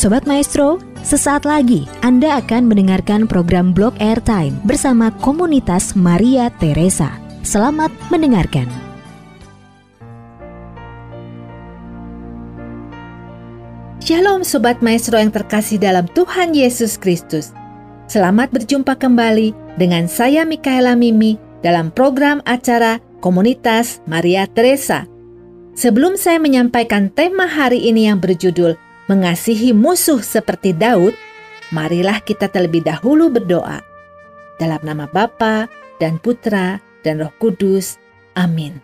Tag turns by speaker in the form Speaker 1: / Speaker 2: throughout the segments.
Speaker 1: Sobat Maestro, sesaat lagi Anda akan mendengarkan program Blog Airtime bersama komunitas Maria Teresa. Selamat mendengarkan.
Speaker 2: Shalom Sobat Maestro yang terkasih dalam Tuhan Yesus Kristus. Selamat berjumpa kembali dengan saya Mikaela Mimi dalam program acara Komunitas Maria Teresa. Sebelum saya menyampaikan tema hari ini yang berjudul mengasihi musuh seperti Daud, marilah kita terlebih dahulu berdoa. Dalam nama Bapa dan Putra dan Roh Kudus. Amin.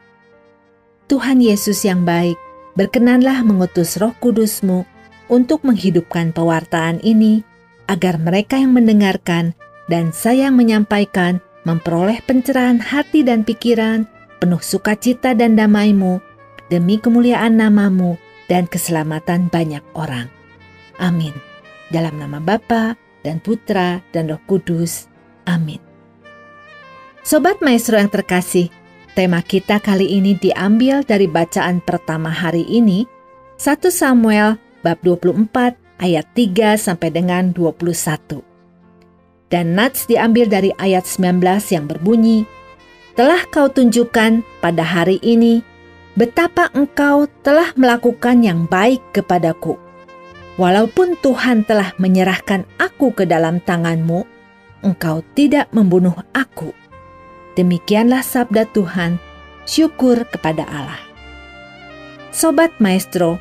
Speaker 2: Tuhan Yesus yang baik, berkenanlah mengutus Roh Kudusmu untuk menghidupkan pewartaan ini, agar mereka yang mendengarkan dan saya yang menyampaikan memperoleh pencerahan hati dan pikiran, penuh sukacita dan damaimu, demi kemuliaan namamu dan keselamatan banyak orang. Amin. Dalam nama Bapa dan Putra dan Roh Kudus. Amin. Sobat Maestro yang terkasih, tema kita kali ini diambil dari bacaan pertama hari ini, 1 Samuel bab 24 ayat 3 sampai dengan 21. Dan Nats diambil dari ayat 19 yang berbunyi, Telah kau tunjukkan pada hari ini betapa engkau telah melakukan yang baik kepadaku. Walaupun Tuhan telah menyerahkan aku ke dalam tanganmu, engkau tidak membunuh aku. Demikianlah sabda Tuhan, syukur kepada Allah. Sobat Maestro,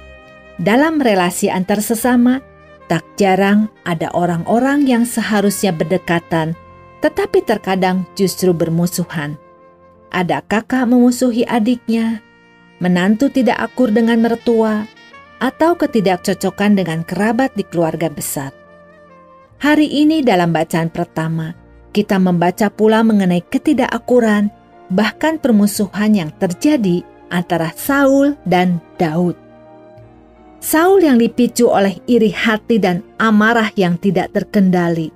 Speaker 2: dalam relasi antar sesama, tak jarang ada orang-orang yang seharusnya berdekatan, tetapi terkadang justru bermusuhan. Ada kakak memusuhi adiknya, menantu tidak akur dengan mertua, atau ketidakcocokan dengan kerabat di keluarga besar. Hari ini dalam bacaan pertama, kita membaca pula mengenai ketidakakuran, bahkan permusuhan yang terjadi antara Saul dan Daud. Saul yang dipicu oleh iri hati dan amarah yang tidak terkendali,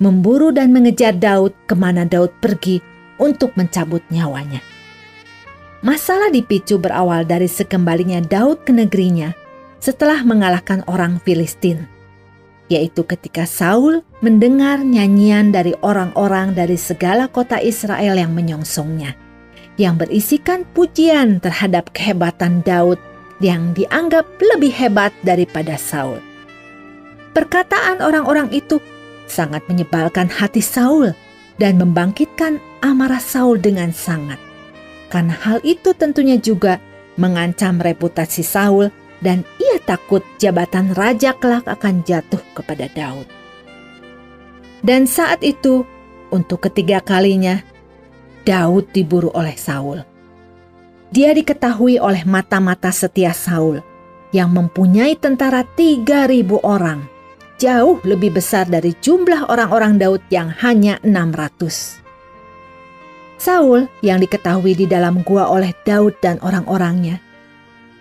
Speaker 2: memburu dan mengejar Daud ke mana Daud pergi untuk mencabut nyawanya. Masalah dipicu berawal dari sekembalinya Daud ke negerinya setelah mengalahkan orang Filistin, yaitu ketika Saul mendengar nyanyian dari orang-orang dari segala kota Israel yang menyongsongnya, yang berisikan pujian terhadap kehebatan Daud yang dianggap lebih hebat daripada Saul. Perkataan orang-orang itu sangat menyebalkan hati Saul dan membangkitkan amarah Saul dengan sangat karena hal itu tentunya juga mengancam reputasi Saul dan ia takut jabatan raja kelak akan jatuh kepada Daud. Dan saat itu, untuk ketiga kalinya, Daud diburu oleh Saul. Dia diketahui oleh mata-mata setia Saul yang mempunyai tentara 3.000 orang, jauh lebih besar dari jumlah orang-orang Daud yang hanya 600. Saul yang diketahui di dalam gua oleh Daud dan orang-orangnya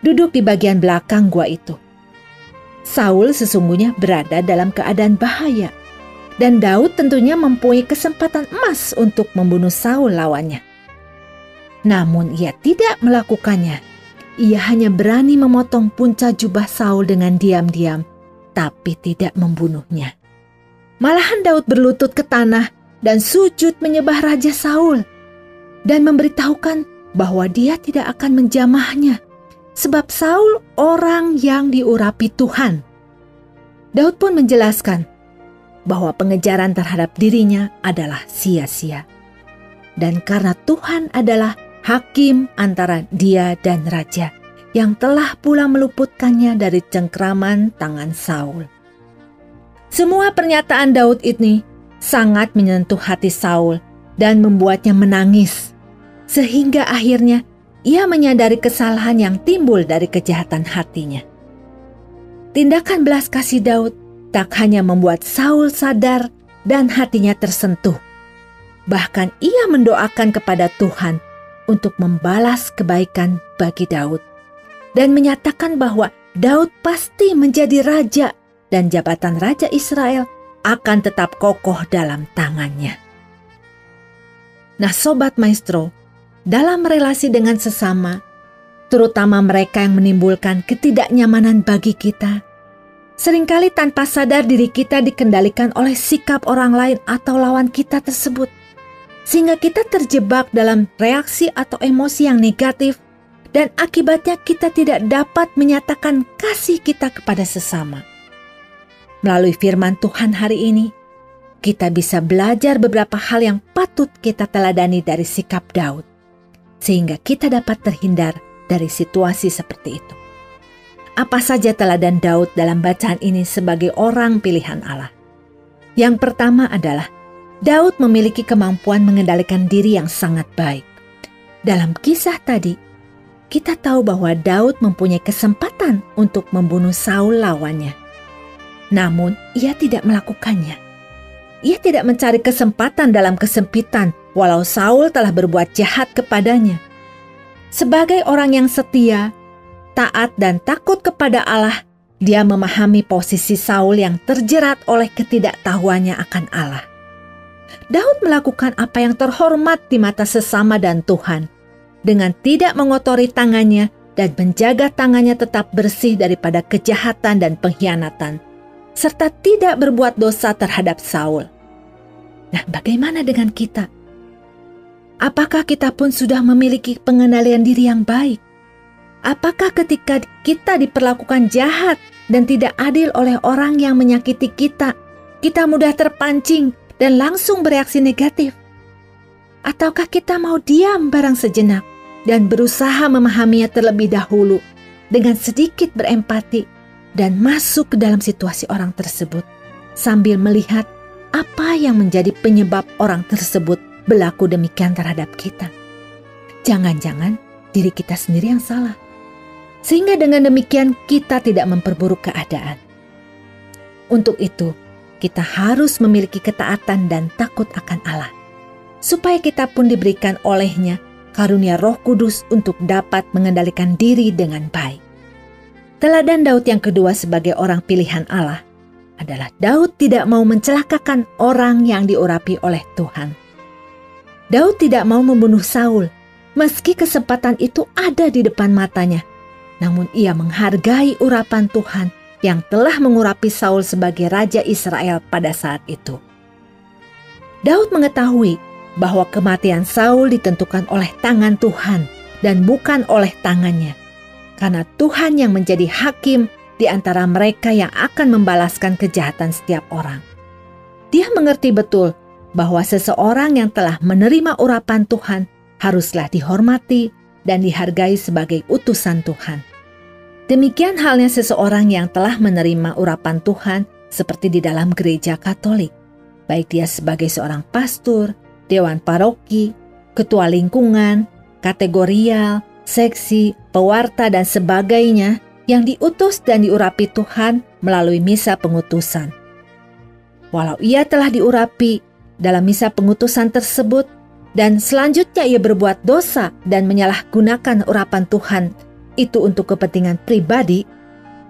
Speaker 2: duduk di bagian belakang gua itu. Saul sesungguhnya berada dalam keadaan bahaya dan Daud tentunya mempunyai kesempatan emas untuk membunuh Saul lawannya. Namun ia tidak melakukannya. Ia hanya berani memotong punca jubah Saul dengan diam-diam, tapi tidak membunuhnya. Malahan Daud berlutut ke tanah dan sujud menyembah Raja Saul dan memberitahukan bahwa dia tidak akan menjamahnya, sebab Saul orang yang diurapi Tuhan. Daud pun menjelaskan bahwa pengejaran terhadap dirinya adalah sia-sia. Dan karena Tuhan adalah hakim antara dia dan raja yang telah pula meluputkannya dari cengkraman tangan Saul. Semua pernyataan Daud ini sangat menyentuh hati Saul dan membuatnya menangis sehingga akhirnya ia menyadari kesalahan yang timbul dari kejahatan hatinya. Tindakan belas kasih Daud tak hanya membuat Saul sadar dan hatinya tersentuh, bahkan ia mendoakan kepada Tuhan untuk membalas kebaikan bagi Daud dan menyatakan bahwa Daud pasti menjadi raja dan jabatan raja Israel akan tetap kokoh dalam tangannya. Nah, sobat maestro, dalam relasi dengan sesama, terutama mereka yang menimbulkan ketidaknyamanan bagi kita, Seringkali tanpa sadar diri kita dikendalikan oleh sikap orang lain atau lawan kita tersebut. Sehingga kita terjebak dalam reaksi atau emosi yang negatif dan akibatnya kita tidak dapat menyatakan kasih kita kepada sesama. Melalui firman Tuhan hari ini, kita bisa belajar beberapa hal yang patut kita teladani dari sikap Daud, sehingga kita dapat terhindar dari situasi seperti itu. Apa saja teladan Daud dalam bacaan ini sebagai orang pilihan Allah? Yang pertama adalah Daud memiliki kemampuan mengendalikan diri yang sangat baik. Dalam kisah tadi, kita tahu bahwa Daud mempunyai kesempatan untuk membunuh Saul lawannya. Namun, ia tidak melakukannya. Ia tidak mencari kesempatan dalam kesempitan, walau Saul telah berbuat jahat kepadanya. Sebagai orang yang setia, taat dan takut kepada Allah, dia memahami posisi Saul yang terjerat oleh ketidaktahuannya akan Allah. Daud melakukan apa yang terhormat di mata sesama dan Tuhan, dengan tidak mengotori tangannya dan menjaga tangannya tetap bersih daripada kejahatan dan pengkhianatan, serta tidak berbuat dosa terhadap Saul. Nah, bagaimana dengan kita? Apakah kita pun sudah memiliki pengendalian diri yang baik? Apakah ketika kita diperlakukan jahat dan tidak adil oleh orang yang menyakiti kita, kita mudah terpancing dan langsung bereaksi negatif? Ataukah kita mau diam barang sejenak dan berusaha memahaminya terlebih dahulu dengan sedikit berempati dan masuk ke dalam situasi orang tersebut sambil melihat apa yang menjadi penyebab orang tersebut berlaku demikian terhadap kita? Jangan-jangan diri kita sendiri yang salah sehingga dengan demikian kita tidak memperburuk keadaan. Untuk itu, kita harus memiliki ketaatan dan takut akan Allah, supaya kita pun diberikan olehnya karunia roh kudus untuk dapat mengendalikan diri dengan baik. Teladan Daud yang kedua sebagai orang pilihan Allah adalah Daud tidak mau mencelakakan orang yang diurapi oleh Tuhan. Daud tidak mau membunuh Saul, meski kesempatan itu ada di depan matanya namun ia menghargai urapan Tuhan yang telah mengurapi Saul sebagai raja Israel pada saat itu. Daud mengetahui bahwa kematian Saul ditentukan oleh tangan Tuhan dan bukan oleh tangannya, karena Tuhan yang menjadi hakim di antara mereka yang akan membalaskan kejahatan setiap orang. Dia mengerti betul bahwa seseorang yang telah menerima urapan Tuhan haruslah dihormati dan dihargai sebagai utusan Tuhan. Demikian halnya seseorang yang telah menerima urapan Tuhan seperti di dalam gereja Katolik, baik dia sebagai seorang pastor, dewan paroki, ketua lingkungan, kategorial, seksi, pewarta dan sebagainya yang diutus dan diurapi Tuhan melalui misa pengutusan. Walau ia telah diurapi dalam misa pengutusan tersebut dan selanjutnya ia berbuat dosa dan menyalahgunakan urapan Tuhan. Itu untuk kepentingan pribadi,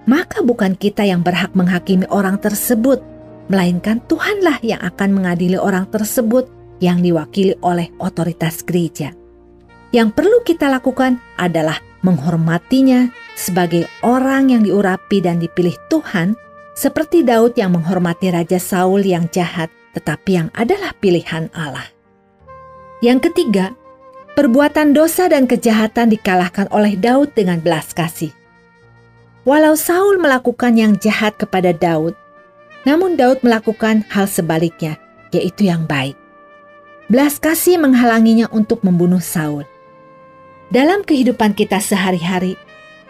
Speaker 2: maka bukan kita yang berhak menghakimi orang tersebut, melainkan Tuhanlah yang akan mengadili orang tersebut yang diwakili oleh otoritas gereja. Yang perlu kita lakukan adalah menghormatinya sebagai orang yang diurapi dan dipilih Tuhan, seperti Daud yang menghormati Raja Saul yang jahat, tetapi yang adalah pilihan Allah. Yang ketiga, Perbuatan dosa dan kejahatan dikalahkan oleh Daud dengan belas kasih. Walau Saul melakukan yang jahat kepada Daud, namun Daud melakukan hal sebaliknya, yaitu yang baik. Belas kasih menghalanginya untuk membunuh Saul. Dalam kehidupan kita sehari-hari,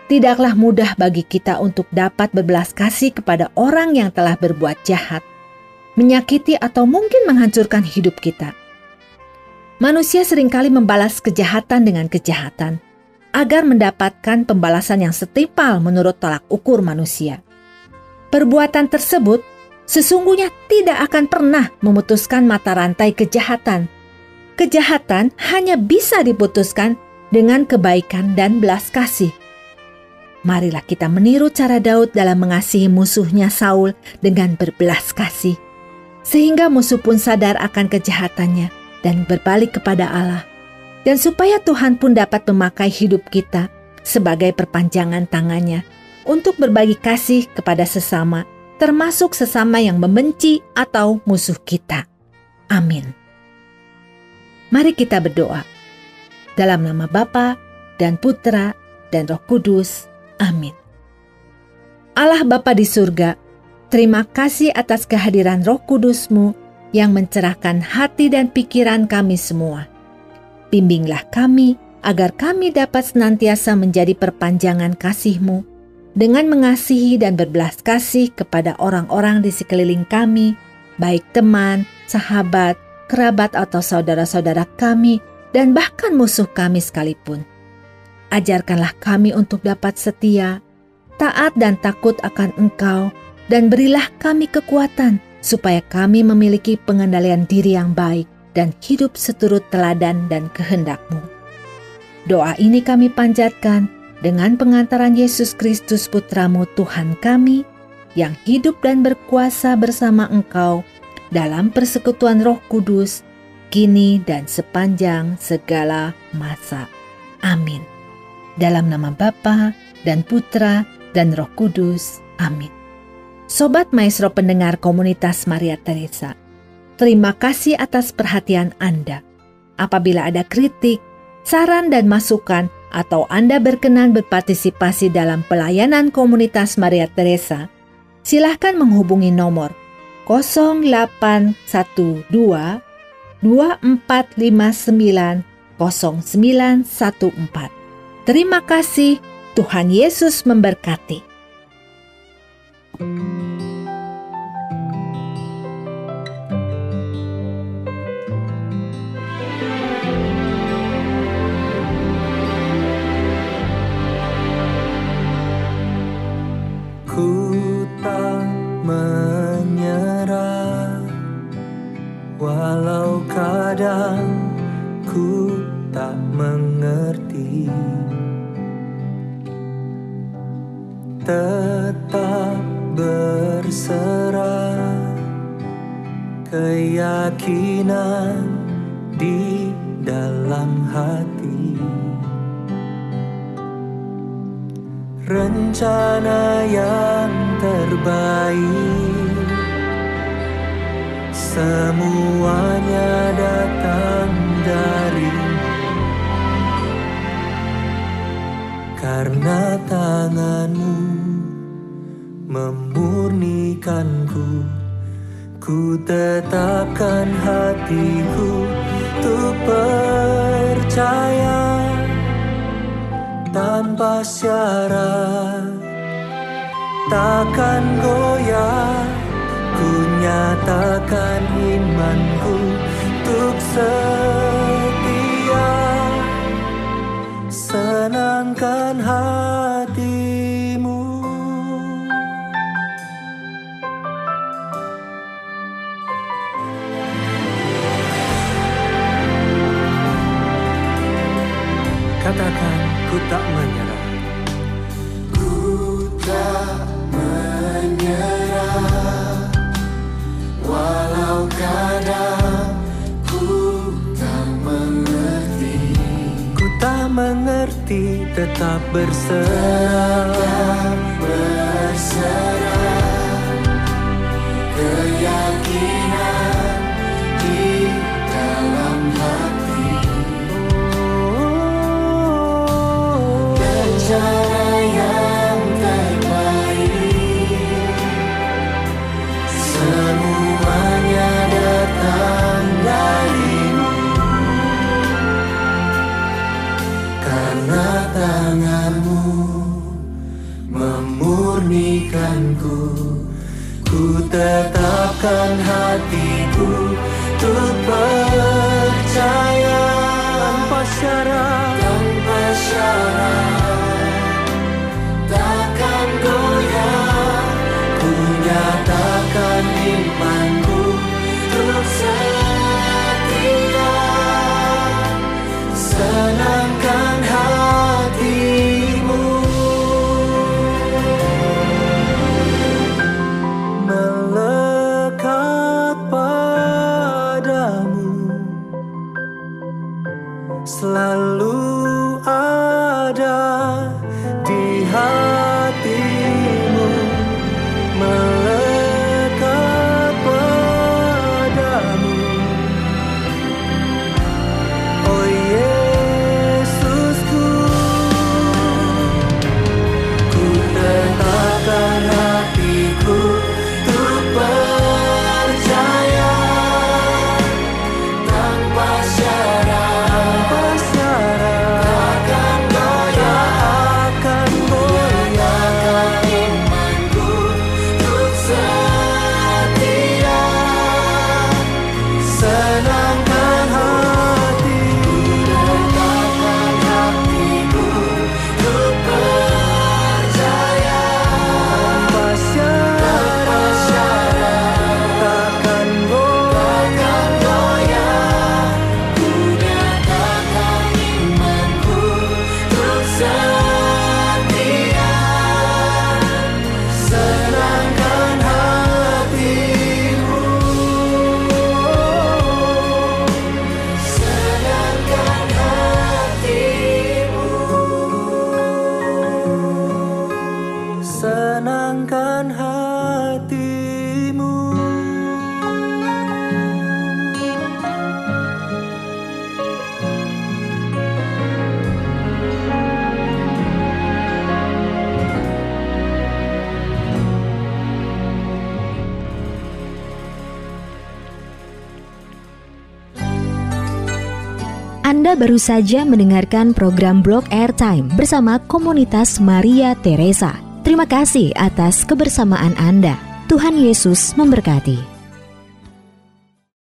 Speaker 2: tidaklah mudah bagi kita untuk dapat berbelas kasih kepada orang yang telah berbuat jahat, menyakiti atau mungkin menghancurkan hidup kita. Manusia sering kali membalas kejahatan dengan kejahatan agar mendapatkan pembalasan yang setimpal menurut tolak ukur manusia. Perbuatan tersebut sesungguhnya tidak akan pernah memutuskan mata rantai kejahatan. Kejahatan hanya bisa diputuskan dengan kebaikan dan belas kasih. Marilah kita meniru cara Daud dalam mengasihi musuhnya Saul dengan berbelas kasih, sehingga musuh pun sadar akan kejahatannya dan berbalik kepada Allah, dan supaya Tuhan pun dapat memakai hidup kita sebagai perpanjangan tangannya untuk berbagi kasih kepada sesama, termasuk sesama yang membenci atau musuh kita. Amin. Mari kita berdoa. Dalam nama Bapa dan Putra dan Roh Kudus. Amin. Allah Bapa di surga, terima kasih atas kehadiran Roh Kudusmu yang mencerahkan hati dan pikiran kami semua. Bimbinglah kami agar kami dapat senantiasa menjadi perpanjangan kasih-Mu dengan mengasihi dan berbelas kasih kepada orang-orang di sekeliling kami, baik teman, sahabat, kerabat atau saudara-saudara kami, dan bahkan musuh kami sekalipun. Ajarkanlah kami untuk dapat setia, taat dan takut akan Engkau, dan berilah kami kekuatan supaya kami memiliki pengendalian diri yang baik dan hidup seturut teladan dan kehendak-Mu. Doa ini kami panjatkan dengan pengantaran Yesus Kristus Putramu Tuhan kami, yang hidup dan berkuasa bersama Engkau dalam persekutuan roh kudus, kini dan sepanjang segala masa. Amin. Dalam nama Bapa dan Putra dan Roh Kudus. Amin. Sobat Maestro pendengar komunitas Maria Teresa, terima kasih atas perhatian Anda. Apabila ada kritik, saran dan masukan, atau Anda berkenan berpartisipasi dalam pelayanan komunitas Maria Teresa, silahkan menghubungi nomor 0812 2459 0914. Terima kasih, Tuhan Yesus memberkati.
Speaker 3: Tetap berserah keyakinan di dalam hati. Rencana yang terbaik semuanya datang dari karena tanganmu memurnikanku Ku tetapkan hatiku Untuk percaya Tanpa syarat. Takkan goyah nyatakan imanku Untuk setia. Senangkan hati katakan ku tak
Speaker 4: mengerti
Speaker 3: tetap berserah. Tetap
Speaker 4: berserah. Keyakinan di dalam hati. Cara yang tanganmu memurnikanku. Ku tetapkan hatiku Untuk percaya.
Speaker 3: Tanpa syarat.
Speaker 4: Tanpa syarat
Speaker 1: Anda baru saja mendengarkan program Blog Airtime bersama komunitas Maria Teresa. Terima kasih atas kebersamaan Anda. Tuhan Yesus memberkati.